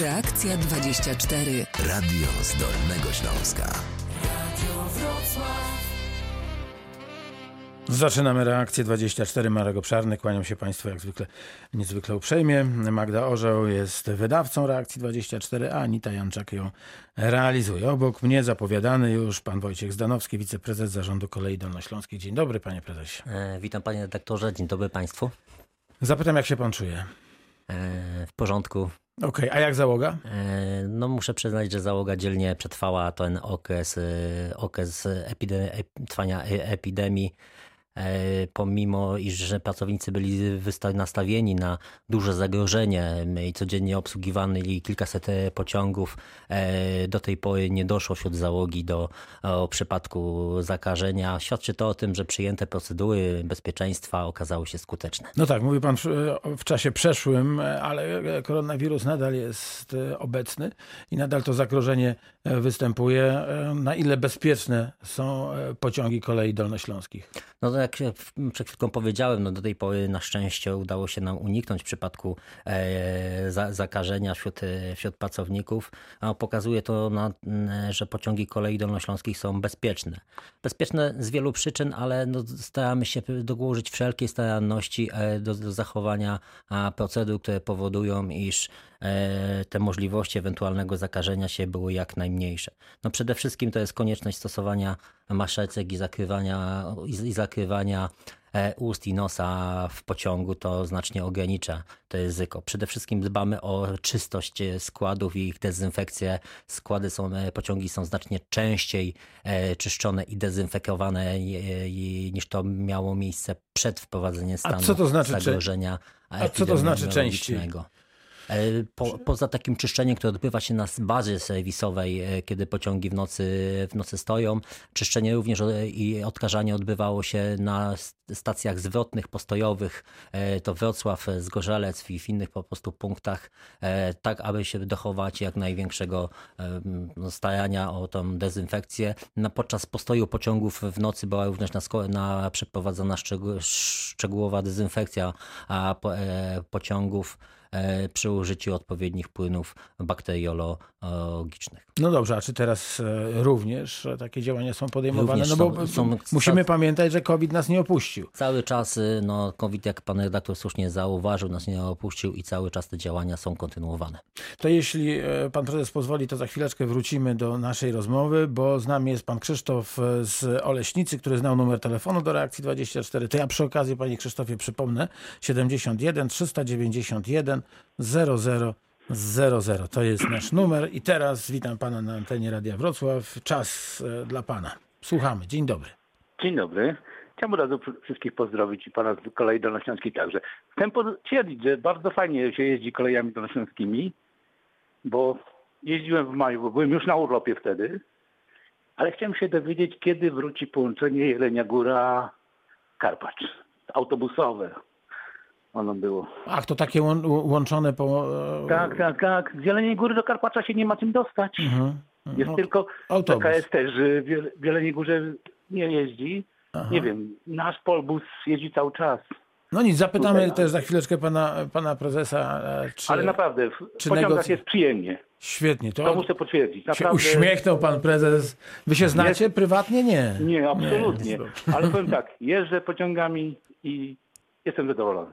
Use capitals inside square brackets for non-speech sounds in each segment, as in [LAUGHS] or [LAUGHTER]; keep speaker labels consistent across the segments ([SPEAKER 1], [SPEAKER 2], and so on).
[SPEAKER 1] Reakcja 24.
[SPEAKER 2] Radio z Dolnego Śląska.
[SPEAKER 3] Zaczynamy reakcję 24. Marek Obszarny. Kłaniam się Państwu jak zwykle niezwykle uprzejmie. Magda Orzeł jest wydawcą reakcji 24, a Anita Janczak ją realizuje. Obok mnie zapowiadany już pan Wojciech Zdanowski, wiceprezes Zarządu Kolei Dolnośląskiej. Dzień dobry, panie prezesie.
[SPEAKER 4] E, witam panie redaktorze, dzień dobry państwu.
[SPEAKER 3] Zapytam, jak się pan czuje?
[SPEAKER 4] E, w porządku.
[SPEAKER 3] Okej, a jak załoga?
[SPEAKER 4] E, no muszę przyznać, że załoga dzielnie przetrwała ten okres, e, okres epide trwania e, epidemii. E, pomimo iż że pracownicy byli nastawieni na duże zagrożenie i codziennie obsługiwali kilkaset e, pociągów, e, do tej pory nie doszło wśród załogi do przypadku zakażenia. Świadczy to o tym, że przyjęte procedury bezpieczeństwa okazały się skuteczne.
[SPEAKER 3] No tak, mówi pan w, czasie przeszłym, ale koronawirus nadal jest obecny i nadal to zagrożenie występuje. Na ile bezpieczne są pociągi kolei dolnośląskich?
[SPEAKER 4] No jak przed chwilką powiedziałem, no do tej pory na szczęście udało się nam uniknąć przypadku e, za, zakażenia wśród, e, wśród pracowników. A pokazuje to, na, że pociągi kolei dolnośląskich są bezpieczne. Bezpieczne z wielu przyczyn, ale no staramy się dołożyć wszelkiej staranności e, do, do zachowania procedur, które powodują, iż te możliwości ewentualnego zakażenia się były jak najmniejsze. No przede wszystkim to jest konieczność stosowania maszeczek i zakrywania, i zakrywania e, ust i nosa w pociągu, to znacznie ogranicza to ryzyko. Przede wszystkim dbamy o czystość składów i ich dezynfekcję. Składy są, e, pociągi są znacznie częściej czyszczone i dezynfekowane niż to miało miejsce przed wprowadzeniem stanu
[SPEAKER 3] a co to znaczy,
[SPEAKER 4] zagrożenia
[SPEAKER 3] A co to znaczy częściej?
[SPEAKER 4] E, po, poza takim czyszczeniem, które odbywa się na bazie serwisowej, e, kiedy pociągi w nocy, w nocy stoją, czyszczenie również e, i odkażanie odbywało się na stacjach zwrotnych, postojowych, to Wrocław, Zgorzelec i w innych po prostu punktach, tak aby się dochować jak największego no, starania o tą dezynfekcję. Na, podczas postoju pociągów w nocy była również na, na przeprowadzona szczegółowa dezynfekcja pociągów. E, przy użyciu odpowiednich płynów bakteriologicznych.
[SPEAKER 3] No dobrze, a czy teraz e, również takie działania są podejmowane? No bo są, musimy pamiętać, że COVID nas nie opuścił.
[SPEAKER 4] Cały czas no, COVID, jak pan redaktor słusznie zauważył, nas nie opuścił i cały czas te działania są kontynuowane.
[SPEAKER 3] To jeśli e, pan prezes pozwoli, to za chwileczkę wrócimy do naszej rozmowy, bo z nami jest pan Krzysztof z Oleśnicy, który znał numer telefonu do reakcji 24. To ja przy okazji, panie Krzysztofie, przypomnę 71 391 0000. To jest nasz numer i teraz witam pana na antenie Radia Wrocław. Czas e, dla pana. Słuchamy. Dzień dobry.
[SPEAKER 5] Dzień dobry. Chciałbym razu wszystkich pozdrowić i pana z kolei dolnośląskiej także. Chcę potwierdzić, że bardzo fajnie się jeździ kolejami dolnośląskimi, bo jeździłem w maju, bo byłem już na urlopie wtedy, ale chciałem się dowiedzieć, kiedy wróci połączenie Jelenia Góra-Karpacz. Autobusowe, ono było.
[SPEAKER 3] Ach, to takie łączone po...
[SPEAKER 5] E, tak, tak, tak. Z Jeleniej Góry do Karpacza się nie ma czym dostać. Mhm. Jest no, tylko autobus. KS też w Jeleniej Górze nie jeździ. Aha. Nie wiem, nasz polbus jeździ cały czas.
[SPEAKER 3] No nic, zapytamy Tutaj, też za chwileczkę pana, pana prezesa,
[SPEAKER 5] e, czy... Ale naprawdę, w czy pociągach negoc... jest przyjemnie.
[SPEAKER 3] Świetnie. To,
[SPEAKER 5] to muszę potwierdzić. Naprawdę...
[SPEAKER 3] Się uśmiechnął pan prezes. Wy się znacie prywatnie? Nie.
[SPEAKER 5] Nie, absolutnie. Nie. Ale powiem tak, jeżdżę pociągami i jestem zadowolony.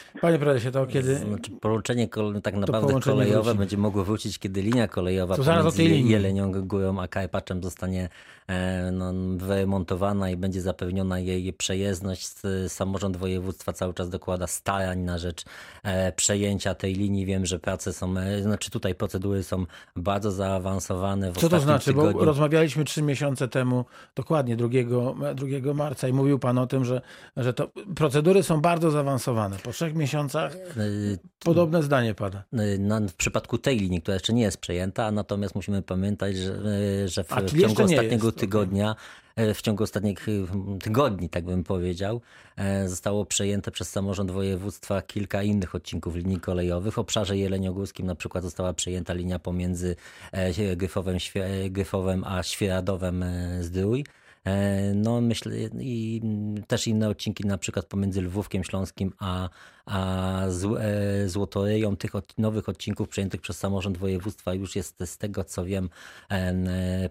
[SPEAKER 3] Panie prezesie, to kiedy...
[SPEAKER 4] Znaczy, połączenie tak naprawdę kolejowe wróci. będzie mogło wrócić, kiedy linia kolejowa
[SPEAKER 3] to zaraz linii.
[SPEAKER 4] Jelenią Górą a Karpaczem zostanie e, no, wyremontowana i będzie zapewniona jej przejezdność. Samorząd województwa cały czas dokłada starań na rzecz e, przejęcia tej linii. Wiem, że prace są, e, znaczy tutaj procedury są bardzo zaawansowane.
[SPEAKER 3] Co to znaczy? Tygodniu... Bo rozmawialiśmy trzy miesiące temu, dokładnie 2, 2 marca i mówił pan o tym, że, że to procedury są bardzo zaawansowane. Po trzech miesiącach y, podobne zdanie pada.
[SPEAKER 4] Y, w przypadku tej linii, która jeszcze nie jest przejęta, natomiast musimy pamiętać, że, y, że w, w ciągu ostatniego jest, tygodnia w ciągu ostatnich tygodni, tak bym powiedział, zostało przejęte przez samorząd województwa kilka innych odcinków linii kolejowych. W obszarze jeleniogórskim na przykład została przejęta linia pomiędzy Gryfowem, Gryfowem a Świeradowem Zdrój. No myślę i też inne odcinki na przykład pomiędzy Lwówkiem Śląskim a, a Złotoryją. Tych nowych odcinków przejętych przez samorząd województwa już jest z tego co wiem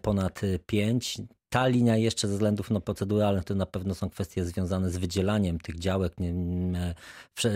[SPEAKER 4] ponad pięć. Ta linia jeszcze ze względów no, proceduralnych to na pewno są kwestie związane z wydzielaniem tych działek, prze,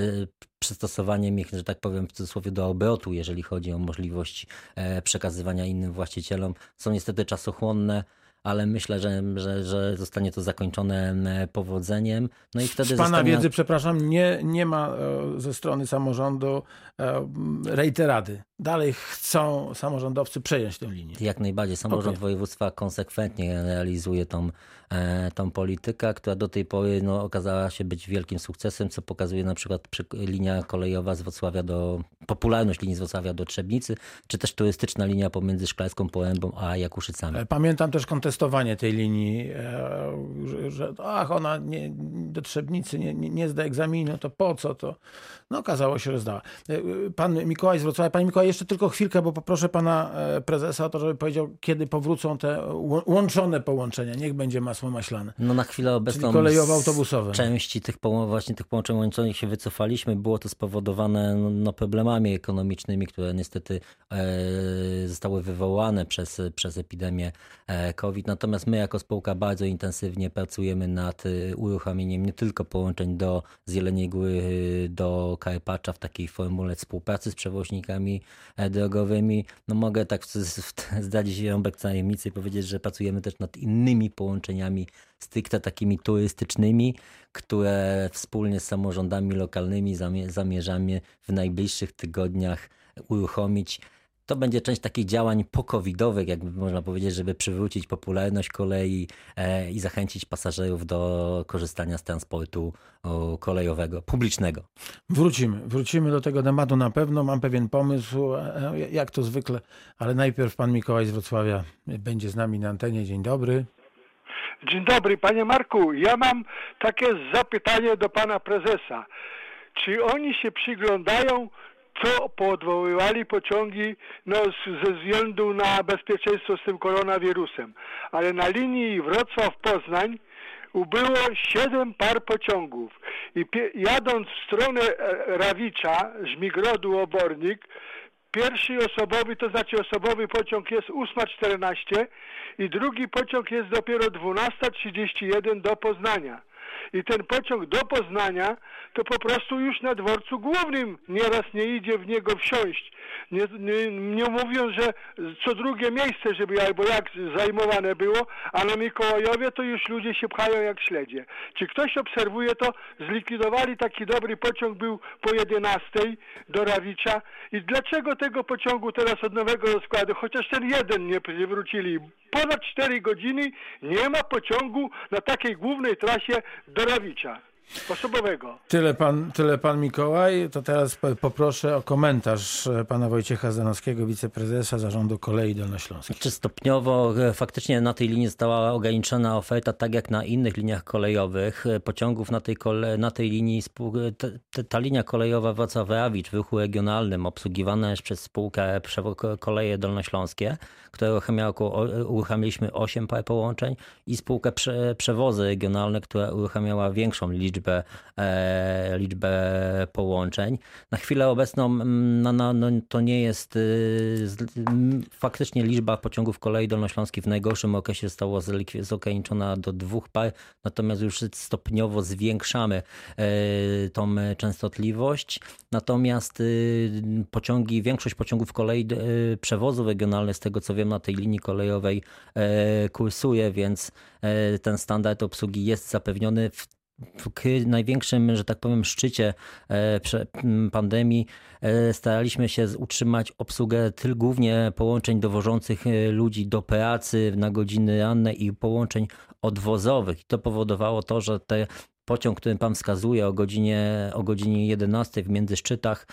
[SPEAKER 4] przystosowaniem ich, że tak powiem w cudzysłowie, do obrotu, jeżeli chodzi o możliwość e, przekazywania innym właścicielom. Są niestety czasochłonne ale myślę, że, że, że zostanie to zakończone powodzeniem. No i wtedy
[SPEAKER 3] Z Pana
[SPEAKER 4] zostanie...
[SPEAKER 3] wiedzy, przepraszam, nie, nie ma e, ze strony samorządu e, reiterady. Dalej chcą samorządowcy przejąć tę linię.
[SPEAKER 4] Jak najbardziej. Samorząd okay. województwa konsekwentnie realizuje tą, e, tą politykę, która do tej pory no, okazała się być wielkim sukcesem, co pokazuje na przykład linia kolejowa z Wrocławia do, popularność linii z Wrocławia do Trzebnicy, czy też turystyczna linia pomiędzy Szklańską Porębą a Jakuszycami.
[SPEAKER 3] Pamiętam też kontest testowanie tej linii, e, że, że ach, ona nie, do Trzebnicy nie, nie, nie zda egzaminu, to po co to? No okazało się, że zdała. E, pan Mikołaj z Wrocławia. Panie Mikołaj, jeszcze tylko chwilkę, bo poproszę pana e, prezesa o to, żeby powiedział, kiedy powrócą te łączone połączenia. Niech będzie masło maślane.
[SPEAKER 4] No na chwilę obecną
[SPEAKER 3] kolejowo-autobusowe.
[SPEAKER 4] części tych, właśnie tych połączeń łączonych się wycofaliśmy. Było to spowodowane no, no problemami ekonomicznymi, które niestety e, zostały wywołane przez, przez epidemię COVID. Natomiast my jako spółka bardzo intensywnie pracujemy nad uruchomieniem nie tylko połączeń do Zieleniej Góry, do Karpacza w takiej formule współpracy z przewoźnikami e, drogowymi. No mogę tak [LAUGHS] zdradzić rąbek tajemnicy i powiedzieć, że pracujemy też nad innymi połączeniami stricte takimi turystycznymi, które wspólnie z samorządami lokalnymi zamierzamy w najbliższych tygodniach uruchomić to będzie część takich działań pokowidowych, jakby można powiedzieć, żeby przywrócić popularność kolei e, i zachęcić pasażerów do korzystania z transportu kolejowego, publicznego.
[SPEAKER 3] Wrócimy, wrócimy do tego tematu na pewno. Mam pewien pomysł, e, jak to zwykle, ale najpierw pan Mikołaj z Wrocławia będzie z nami na antenie. Dzień dobry.
[SPEAKER 6] Dzień dobry, panie Marku. Ja mam takie zapytanie do pana prezesa. Czy oni się przyglądają co poodwoływali pociągi no, ze względu na bezpieczeństwo z tym koronawirusem. Ale na linii Wrocław-Poznań ubyło siedem par pociągów i jadąc w stronę e, Rawicza, Żmigrodu, Obornik, pierwszy osobowy, to znaczy osobowy pociąg jest 8.14 i drugi pociąg jest dopiero 12.31 do Poznania i ten pociąg do Poznania, to po prostu już na dworcu głównym nieraz nie idzie w niego wsiąść. Nie, nie, nie mówiąc, że co drugie miejsce, żeby albo jak zajmowane było, a na Mikołajowie to już ludzie się pchają jak śledzie. Czy ktoś obserwuje to? Zlikwidowali taki dobry pociąg, był po 11 do Rawicza i dlaczego tego pociągu teraz od nowego rozkładu, chociaż ten jeden nie wrócili, ponad 4 godziny nie ma pociągu na takiej głównej trasie do Rawicza. Osobowego.
[SPEAKER 3] Tyle pan, tyle pan Mikołaj. To teraz poproszę o komentarz pana Wojciecha Zdanowskiego, wiceprezesa Zarządu Kolei Dolnośląskiej.
[SPEAKER 4] Czy stopniowo e, faktycznie na tej linii została ograniczona oferta, tak jak na innych liniach kolejowych. E, pociągów na tej, kole, na tej linii, ta, ta linia kolejowa Wrocław-Rawicz w ruchu regionalnym obsługiwana jest przez spółkę Koleje Dolnośląskie, które uruchamialiśmy 8 par połączeń i spółkę Przewozy Regionalne, która uruchamiała większą liczbę liczbę, e, liczbę połączeń. Na chwilę obecną no, no, no, to nie jest y, faktycznie liczba pociągów kolei dolnośląskiej w najgorszym okresie została zograniczona do dwóch par, natomiast już stopniowo zwiększamy e, tą częstotliwość. Natomiast y, pociągi, większość pociągów kolei y, przewozu regionalnych, z tego co wiem, na tej linii kolejowej e, kursuje, więc ten standard obsługi jest zapewniony w największym, że tak powiem, szczycie e, pandemii e, staraliśmy się utrzymać obsługę tylko głównie połączeń dowożących e, ludzi do pracy na godziny ranne i połączeń odwozowych. I to powodowało to, że te pociąg, który pan wskazuje o godzinie, o godzinie 11 w międzyszczytach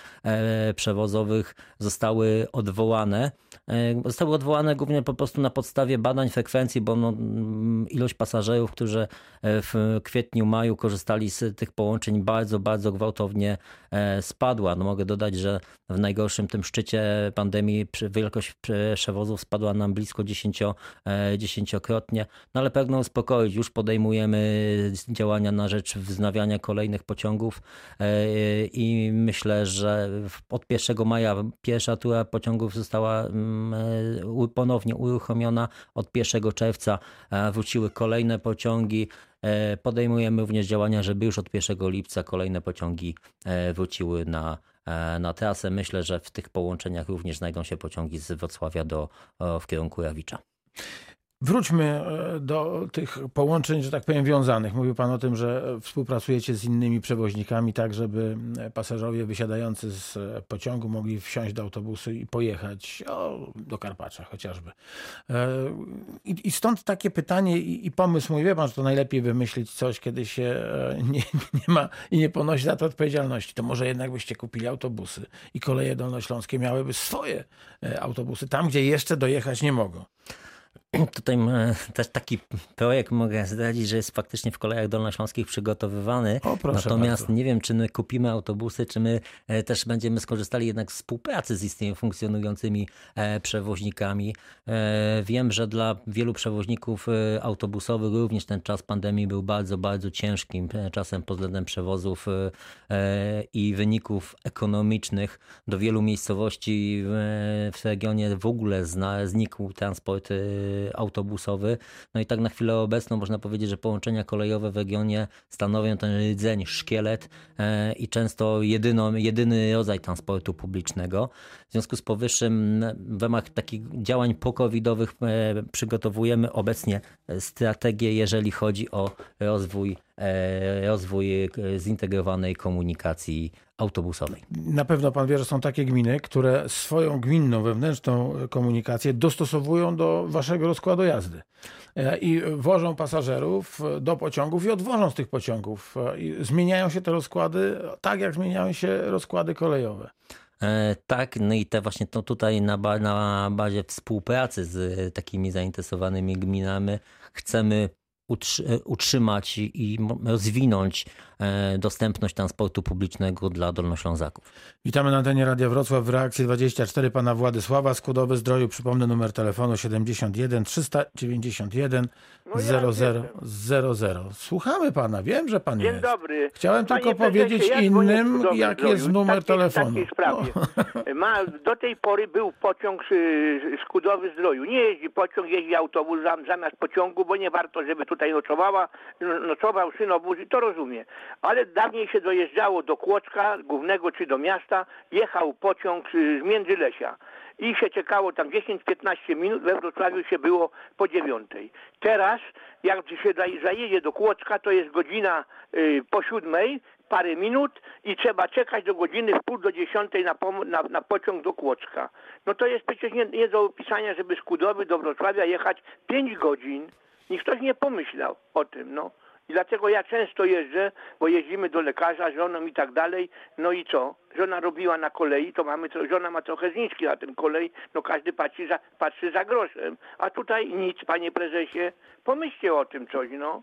[SPEAKER 4] przewozowych zostały odwołane. E, zostały odwołane głównie po prostu na podstawie badań frekwencji, bo no, mm, ilość pasażerów, którzy e, w kwietniu, maju korzystali z tych połączeń bardzo, bardzo gwałtownie e, spadła. No mogę dodać, że w najgorszym tym szczycie pandemii wielkość przewozów spadła nam blisko dziesięcio, dziesięciokrotnie, no ale pragnę uspokoić, już podejmujemy działania na rzecz wznawiania kolejnych pociągów i myślę, że od 1 maja pierwsza tura pociągów została mm, ponownie uruchomiona. Od 1 czerwca e, wróciły kolejne pociągi. E, podejmujemy również działania, żeby już od 1 lipca kolejne pociągi wróciły na, na trasę. Myślę, że w tych połączeniach również znajdą się pociągi z Wrocławia do, w kierunku Rawicza.
[SPEAKER 3] Wróćmy e, do tych połączeń, że tak powiem, wiązanych. Mówił Pan o tym, że współpracujecie z innymi przewoźnikami, tak żeby pasażerowie wysiadający z pociągu mogli wsiąść do autobusu i pojechać o, do Karpacza chociażby. E, I, I, stąd takie pytanie i, i, pomysł mój, wie Pan, że to najlepiej wymyślić coś, kiedy się e, nie, [LAUGHS] nie ma i nie ponosi za to odpowiedzialności. To może jednak byście kupili autobusy i koleje dolnośląskie miałyby swoje autobusy tam, gdzie jeszcze dojechać nie mogą. [CLEARS THROAT]
[SPEAKER 4] Tutaj też taki projekt mogę zdradzić, że jest faktycznie w kolejach dolnośląskich przygotowywany.
[SPEAKER 3] O,
[SPEAKER 4] Natomiast
[SPEAKER 3] bardzo.
[SPEAKER 4] nie wiem, czy my kupimy autobusy, czy my e, też będziemy skorzystali jednak z współpracy z istniejącymi funkcjonującymi e, przewoźnikami. E, wiem, że dla wielu przewoźników autobusowych również ten czas pandemii był bardzo, bardzo ciężkim czasem pod względem przewozów i wyników ekonomicznych. Do wielu miejscowości w regionie w ogóle znikł transport autobusowy. No i tak na chwilę obecną można powiedzieć, że połączenia kolejowe w regionie stanowią ten rdzeń, szkielet e, i często jedyną, jedyny rodzaj transportu publicznego. W związku z powyższym w ramach takich działań pokowidowych e, przygotowujemy obecnie strategię, jeżeli chodzi o rozwój, e, rozwój zintegrowanej komunikacji autobusowej.
[SPEAKER 3] Na pewno pan wie, że są takie gminy, które swoją gminną, wewnętrzną komunikację dostosowują do waszego rozkładu jazdy. E, I wożą pasażerów do pociągów i odwożą z tych pociągów. I zmieniają się te rozkłady tak, jak zmieniają się rozkłady kolejowe.
[SPEAKER 4] E, tak, no i te właśnie to tutaj na, ba, na bazie współpracy z takimi zainteresowanymi gminami chcemy utrzymać i rozwinąć dostępność transportu publicznego dla dolnoślązaków.
[SPEAKER 3] Witamy na antenie Radia Wrocław w reakcji 24 pana Władysława Skudowy Zdroju. Przypomnę numer telefonu 71 391 0000. Słuchamy pana, wiem, że pan
[SPEAKER 7] Dzień
[SPEAKER 3] jest.
[SPEAKER 7] dobry.
[SPEAKER 3] Chciałem
[SPEAKER 7] Panie
[SPEAKER 3] tylko powiedzieć
[SPEAKER 7] ja
[SPEAKER 3] innym,
[SPEAKER 7] dzwonię z
[SPEAKER 3] jak
[SPEAKER 7] Zdroju.
[SPEAKER 3] jest numer
[SPEAKER 7] Takiej-
[SPEAKER 3] telefonu.
[SPEAKER 7] takiej sprawie. [LAUGHS] Ma, do tej pory był pociąg y, Skudowy Zdroju. Nie jeździ pociąg, jeździ autobus zam- zamiast pociągu, bo nie warto, żeby tutaj nocowała, nocował synobus i to rozumie. Ale dawniej się dojeżdżało do Kłoczka głównego czy do miasta, jechał pociąg y, z Międzylesia i się czekało tam 10-15 minut, we Wrocławiu się było po dziewiątej. Teraz, jak się za- zajedzie do Kłoczka, to jest godzina y, po siódmej, parę minut i trzeba czekać do godziny w pół do dziesiątej na, na, na pociąg do Kłoczka. No to jest przecież nie, nie do opisania, żeby z Kudowy do Wrocławia jechać 5 godzin. Nikt ktoś nie pomyślał o tym, no. I dlatego ja często jeżdżę, bo jeździmy do lekarza, żoną i tak dalej. No i co? Żona robiła na kolei, to mamy, żona ma trochę zniżki na tym kolei, no każdy patrzy za, patrzy za groszem. A tutaj nic, panie prezesie. Pomyślcie o tym coś, no.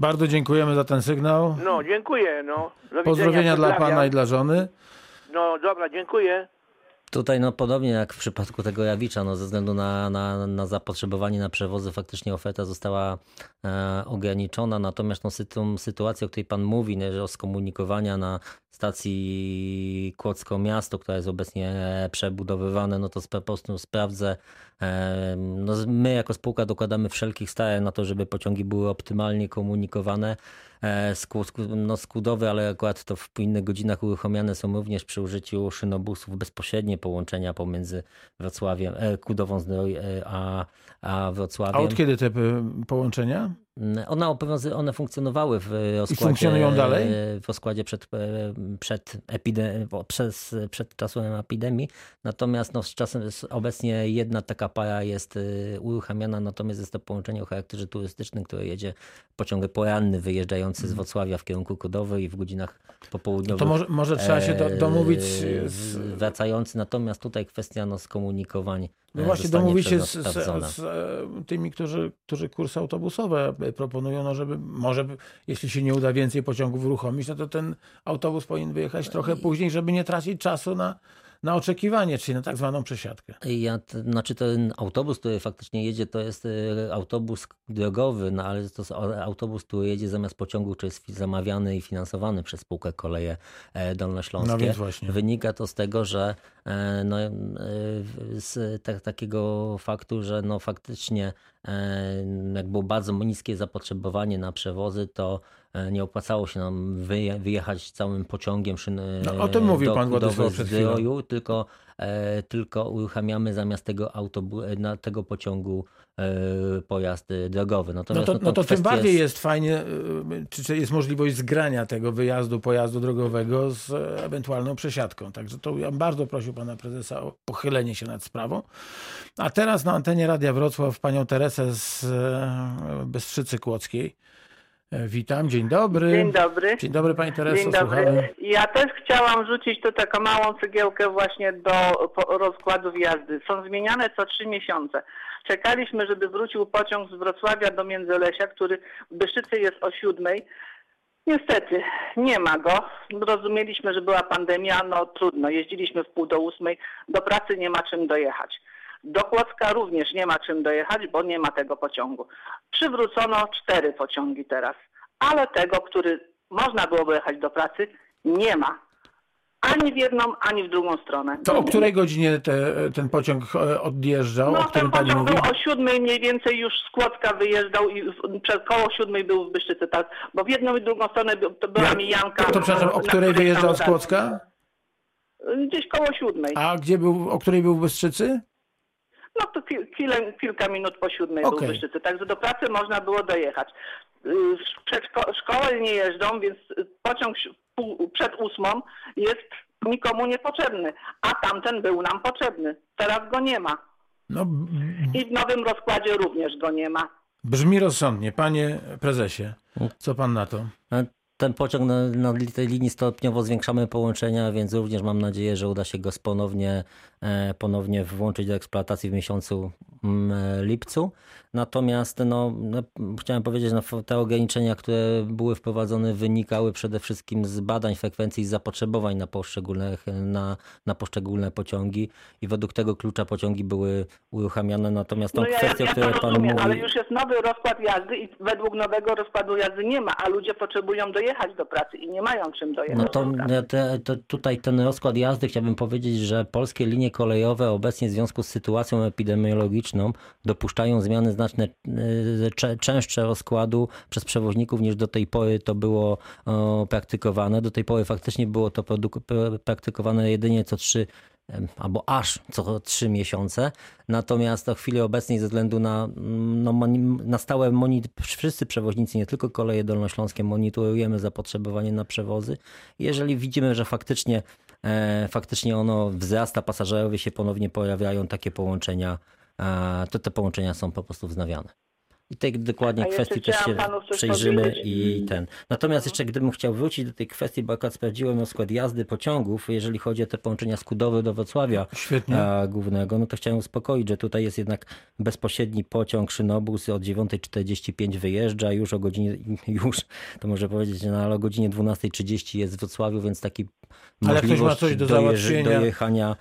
[SPEAKER 3] Bardzo dziękujemy za ten sygnał.
[SPEAKER 7] No, dziękuję, no. Do widzenia,
[SPEAKER 3] Pozdrowienia dla pana i dla żony.
[SPEAKER 7] No dobra, dziękuję.
[SPEAKER 4] Tutaj no podobnie jak w przypadku tego Jawicza, no ze względu na, na, na zapotrzebowanie na przewozy faktycznie oferta została e, ograniczona, natomiast no, sytu, sytuacja, o której pan mówi, nie, że o skomunikowania na stacji Kłodzko-Miasto, która jest obecnie przebudowywana, no to po prostu sprawdzę. No, my jako spółka dokładamy wszelkich starań na to, żeby pociągi były optymalnie komunikowane. E, no, skudowe, ale akurat to w innych godzinach uruchamiane są również przy użyciu szynobusów bezpośrednie połączenia pomiędzy Wrocławiem, e, Kudową e, a, a Wrocławiem.
[SPEAKER 3] A od kiedy te połączenia?
[SPEAKER 4] One, obowiązy- one funkcjonowały w rozkładzie,
[SPEAKER 3] funkcjonują dalej?
[SPEAKER 4] w rozkładzie przed, przed, epide- przez, przed czasem epidemii. Natomiast no, z czasem obecnie jedna taka para jest uruchamiana, natomiast jest to połączenie o charakterze turystycznym, które jedzie pociąg poranny wyjeżdżający z Wrocławia w kierunku Kudowy i w godzinach popołudniowych.
[SPEAKER 3] To może, może trzeba się do,
[SPEAKER 4] e,
[SPEAKER 3] domówić
[SPEAKER 4] z, wracający. Natomiast tutaj kwestia no, skomunikowań
[SPEAKER 3] No
[SPEAKER 4] e,
[SPEAKER 3] właśnie domówić się z, z, z e, tymi, którzy, którzy kursy autobusowe e, proponują, no żeby może, jeśli się nie uda więcej pociągów uruchomić, no to ten autobus powinien wyjechać trochę później, żeby nie tracić czasu na, na oczekiwanie, czyli na tak zwaną przesiadkę.
[SPEAKER 4] Ja, to, znaczy ten autobus, który faktycznie jedzie, to jest e, autobus drogowy, no ale to jest autobus, który jedzie zamiast pociągu, który jest zamawiany i finansowany przez spółkę Koleje e, Dolnośląskie.
[SPEAKER 3] No więc właśnie.
[SPEAKER 4] Wynika to z tego, że e, no, z tak, takiego faktu, że no faktycznie jak było bardzo niskie zapotrzebowanie na przewozy, to nie opłacało się nam wyje, wyjechać całym pociągiem szyn,
[SPEAKER 3] No, o tym mówił
[SPEAKER 4] do,
[SPEAKER 3] pan Władysław
[SPEAKER 4] do
[SPEAKER 3] przed chwilą.
[SPEAKER 4] Zdroju, tylko, e, tylko uruchamiamy zamiast tego autobu, e, na tego pociągu e, pojazd e, drogowy.
[SPEAKER 3] No to,
[SPEAKER 4] no,
[SPEAKER 3] no to tym bardziej jest fajnie, y, czy, czy jest możliwość zgrania tego wyjazdu pojazdu drogowego z e, ewentualną przesiadką. Także to ja bardzo prosił pana prezesa o pochylenie się nad sprawą. A teraz na antenie Radia Wrocław panią Teresę z e, Bystrzycy Kłodzkiej. E, Witam, dzień dobry.
[SPEAKER 8] Dzień dobry.
[SPEAKER 3] Dzień dobry pani Tereso,
[SPEAKER 8] Dzień
[SPEAKER 3] słuchamy.
[SPEAKER 8] dobry. Ja też chciałam rzucić tu taką małą cegiełkę właśnie do rozkładów jazdy. Są zmieniane co trzy miesiące. Czekaliśmy, żeby wrócił pociąg z Wrocławia do Międzylesia, który w Byszycy jest o siódmej. Niestety, nie ma go. Rozumieliśmy, że była pandemia, no trudno. Jeździliśmy w pół do ósmej. Do pracy nie ma czym dojechać. Do Kłodzka również nie ma czym dojechać, bo nie ma tego pociągu. Przywrócono cztery pociągi teraz, ale tego, który można było jechać do pracy, nie ma. Ani w jedną, ani w drugą stronę.
[SPEAKER 3] To o której godzinie te, ten pociąg e, odjeżdżał, o
[SPEAKER 8] No
[SPEAKER 3] którym
[SPEAKER 8] ten
[SPEAKER 3] pani
[SPEAKER 8] pociąg był o siódmej mniej więcej już z Kłodzka wyjeżdżał i przed koło siódmej był w Byszczycy, tak? Bo w jedną i drugą stronę to była
[SPEAKER 3] Ja-
[SPEAKER 8] mijanka.
[SPEAKER 3] To, to przepraszam, o której wyjeżdżał z Kłodzka?
[SPEAKER 8] Gdzieś koło siódmej.
[SPEAKER 3] A gdzie był, o której był w Bystrzycy?
[SPEAKER 8] No to chwilę, kilka minut po siódmej
[SPEAKER 3] Okej.
[SPEAKER 8] był także do pracy można było dojechać. Y, Przed szko- szkoły nie jeżdżą, więc pociąg przed ósmą jest nikomu niepotrzebny, a tamten był nam potrzebny. Teraz go nie ma.
[SPEAKER 3] No, b-
[SPEAKER 8] I w nowym rozkładzie również go nie ma.
[SPEAKER 3] brzmi rozsądnie. Panie prezesie, co pan na to?
[SPEAKER 4] Ten pociąg na, na tej linii stopniowo zwiększamy połączenia, więc również mam nadzieję, że uda się go ponownie, e, ponownie włączyć do eksploatacji w miesiącu mm, e, lipcu. Natomiast no, no, chciałem powiedzieć, no, te ograniczenia, które były wprowadzone, wynikały przede wszystkim z badań frekwencji i zapotrzebowań na poszczególne, na, na poszczególne pociągi i według tego klucza pociągi były uruchamiane. Natomiast tą
[SPEAKER 8] No ja,
[SPEAKER 4] kwestią,
[SPEAKER 8] ja,
[SPEAKER 4] pan
[SPEAKER 8] rozumiem,
[SPEAKER 4] mówi...
[SPEAKER 8] ale już jest nowy rozkład jazdy i według nowego rozkładu jazdy nie ma, a ludzie potrzebują dojechać do pracy i nie mają czym dojechać
[SPEAKER 4] No to, te, to tutaj ten rozkład jazdy chciałbym powiedzieć, że polskie linie kolejowe obecnie w związku z sytuacją epidemiologiczną dopuszczają zmiany znaczne, y, częstsze rozkładu przez przewoźników niż do tej pory to było praktykowane. Do tej pory faktycznie było to praktykowane jedynie co trzy albo aż co trzy miesiące. Natomiast w chwili obecnej ze względu na, mm, no, na stałe moni- wszyscy przewoźnicy, nie tylko koleje dolnośląskie, monitorujemy zapotrzebowanie na przewozy. Jeżeli widzimy, że faktycznie, e, faktycznie ono wzrasta, pasażerowie się ponownie pojawiają, takie połączenia, e, to te połączenia są po prostu wznawiane. I tej dokładnie
[SPEAKER 8] A
[SPEAKER 4] kwestii też się przejrzymy
[SPEAKER 8] powiedzieć.
[SPEAKER 4] i ten. Natomiast jeszcze gdybym chciał wrócić do tej kwestii, bo akurat sprawdziłem rozkład jazdy pociągów, jeżeli chodzi o te połączenia z Kudowy do Wrocławia
[SPEAKER 3] Świetnie.
[SPEAKER 4] głównego, no to chciałem uspokoić, że tutaj jest jednak bezpośredni pociąg Szynobus od 9.45 wyjeżdża, już o godzinie, [LAUGHS] już to może powiedzieć, że na o godzinie 12.30 jest w Wrocławiu, więc taki
[SPEAKER 3] Ale ktoś ma
[SPEAKER 4] możliwość
[SPEAKER 3] coś do
[SPEAKER 4] dojechania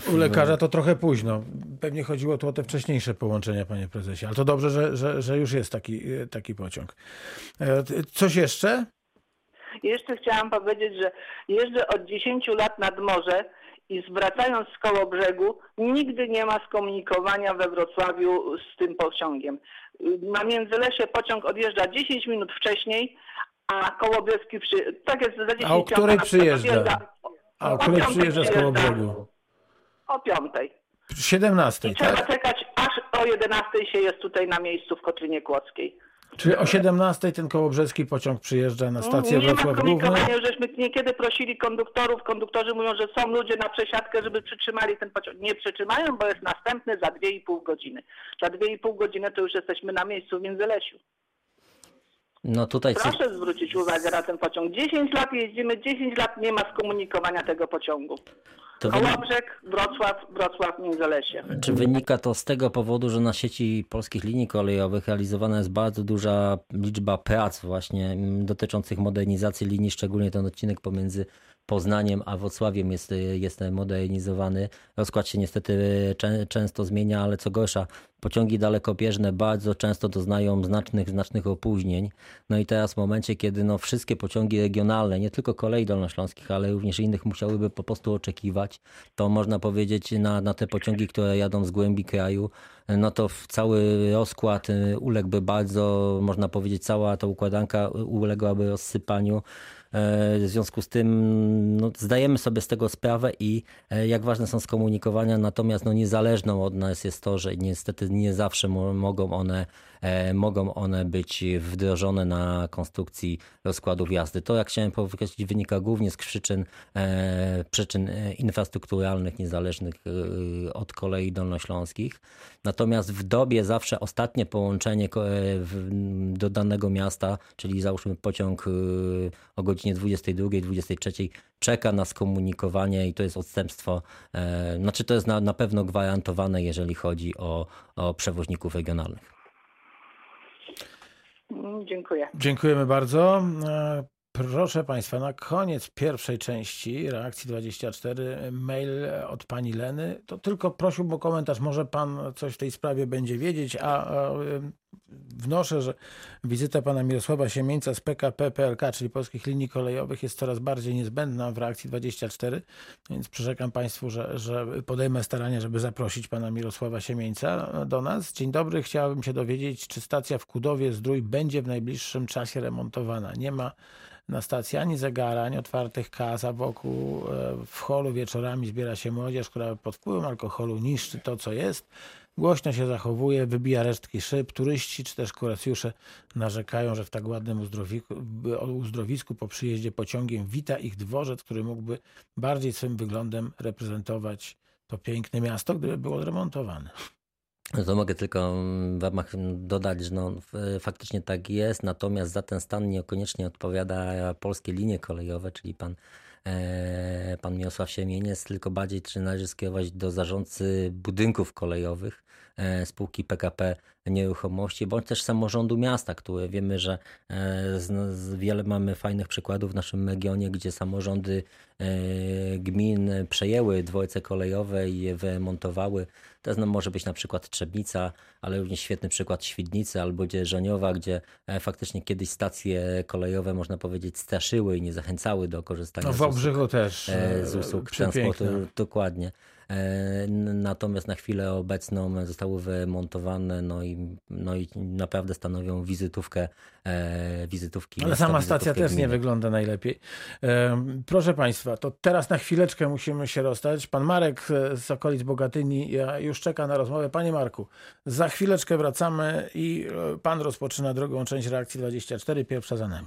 [SPEAKER 4] w-
[SPEAKER 3] U lekarza to trochę późno. Pewnie chodziło tu o te wcześniejsze połączenia, panie prezesie. Ale to dobrze, że, że, że już jest taki, e, taki pociąg. E, Coś jeszcze?
[SPEAKER 8] Jeszcze chciałam powiedzieć, że jeżdżę od 10 lat nad morze i zwracając z koło brzegu, nigdy nie ma skomunikowania we Wrocławiu z tym pociągiem. Na Międzylesie pociąg odjeżdża 10 minut wcześniej, a Kołobrzegi przy... tak jest za 10
[SPEAKER 3] A o której przyjeżdża? A o której przyjeżdża z koło
[SPEAKER 8] przyjeżdża.
[SPEAKER 3] brzegu?
[SPEAKER 8] O piątej.
[SPEAKER 3] 17,
[SPEAKER 8] I trzeba
[SPEAKER 3] tak?
[SPEAKER 8] czekać, aż o 11 się jest tutaj na miejscu w Kotlinie Kłodzkiej.
[SPEAKER 3] Czyli o 17 ten kołobrzeski pociąg przyjeżdża na stację
[SPEAKER 8] nie ma
[SPEAKER 3] Wrocław Główny.
[SPEAKER 8] komunikowania, żeśmy niekiedy prosili konduktorów, konduktorzy mówią, że są ludzie na przesiadkę, żeby przytrzymali ten pociąg. Nie przytrzymają, bo jest następny za 2,5 godziny. Za 2,5 godziny to już jesteśmy na miejscu w Międzylesiu.
[SPEAKER 4] No tutaj
[SPEAKER 8] Proszę zwrócić uwagę na ten pociąg. 10 lat jeździmy, 10 lat nie ma skomunikowania tego pociągu.
[SPEAKER 4] to wy-
[SPEAKER 8] Kołobrzeg, Wrocław, Wrocław, Międzylesie.
[SPEAKER 4] Czy wynika to z tego powodu, że na sieci polskich linii kolejowych realizowana jest bardzo duża liczba prac właśnie mm, dotyczących modernizacji linii, szczególnie ten odcinek pomiędzy Poznaniem a Wrocławiem jest, jest modernizowany. Rozkład się niestety czę, często zmienia, ale co gorsza, pociągi dalekobieżne bardzo często doznają znacznych, znacznych opóźnień. No i teraz w momencie, kiedy no wszystkie pociągi regionalne, nie tylko kolei dolnośląskich, ale również innych musiałyby po prostu oczekiwać, to można powiedzieć na, na te pociągi, które jadą z głębi kraju, no to cały rozkład y, uległby bardzo, można powiedzieć, cała ta układanka uległaby rozsypaniu. E, W związku z tym no, zdajemy sobie z tego sprawę i e, jak ważne są skomunikowania, natomiast no, niezależną od nas jest to, że niestety nie zawsze mo- mogą one, mogą one być wdrożone na konstrukcji rozkładów jazdy. To, jak chciałem podkreślić, wynika głównie z przyczyn, e, przyczyn e, infrastrukturalnych, niezależnych e, od kolei dolnośląskich. Natomiast w dobie zawsze ostatnie połączenie e, do danego miasta, czyli załóżmy pociąg e, o godzinie 22, 23 czeka na skomunikowanie i to jest odstępstwo, e, znaczy to jest na, na pewno gwarantowane, jeżeli chodzi o, o przewoźników regionalnych.
[SPEAKER 8] Mm, Dziękuję.
[SPEAKER 3] Dziękujemy bardzo. Proszę Państwa, na koniec pierwszej części reakcji 24 mail od pani Leny. To tylko prosiłbym o komentarz. Może pan coś w tej sprawie będzie wiedzieć, a, a wnoszę, że wizyta pana Mirosława Siemieńca z PKP PLK, czyli Polskich Linii Kolejowych, jest coraz bardziej niezbędna w reakcji 24, więc przyrzekam Państwu, że, że podejmę starania, żeby zaprosić pana Mirosława Siemieńca do nas. Dzień dobry, chciałbym się dowiedzieć, czy stacja w Kudowie Zdrój będzie w najbliższym czasie remontowana. Nie ma na stacji ani zegara, ani otwartych kas, a wokół e, w holu wieczorami zbiera się młodzież, która pod wpływem alkoholu niszczy to, co jest. Głośno się zachowuje, wybija resztki szyb. Turyści czy też kuracjusze narzekają, że w tak ładnym uzdrowisku, po przyjeździe pociągiem wita ich dworzec, który mógłby bardziej swym wyglądem reprezentować to piękne miasto, gdyby było zremontowane.
[SPEAKER 4] No to mogę tylko w ramach dodać, że no, faktycznie tak jest, natomiast za ten stan niekoniecznie odpowiada polskie linie kolejowe, czyli pan, e, pan Miosław Siemieniec, tylko bardziej czy należy skierować do zarządcy budynków kolejowych spółki PKP Nieruchomości, bądź też samorządu miasta, które wiemy, że e, z, z wiele mamy fajnych przykładów w naszym regionie, gdzie samorządy e, gmin przejęły dworce kolejowe i je wyremontowały. To no, może być na przykład Trzebnica, ale również świetny przykład Świdnicy albo gdzie Żoniowa, gdzie e, faktycznie kiedyś stacje kolejowe, można powiedzieć, straszyły i nie zachęcały do korzystania
[SPEAKER 3] No,
[SPEAKER 4] z
[SPEAKER 3] w
[SPEAKER 4] usług,
[SPEAKER 3] Obrzychu też.
[SPEAKER 4] e,
[SPEAKER 3] e,
[SPEAKER 4] z usług
[SPEAKER 3] przepiękne.
[SPEAKER 4] transportu. Dokładnie. E, Natomiast na chwilę obecną zostały wymontowane, no i, no i naprawdę stanowią wizytówkę, e, wizytówki.
[SPEAKER 3] Ale
[SPEAKER 4] miasta,
[SPEAKER 3] sama stacja też nie
[SPEAKER 4] gminy.
[SPEAKER 3] wygląda najlepiej. Em, Proszę Państwa, to teraz na chwileczkę musimy się rozstać. Pan Marek e, z okolic Bogatyni ja- już czeka na rozmowę. Panie Marku, za chwileczkę wracamy i e, Pan rozpoczyna drugą część reakcji 24, pierwsza za nami.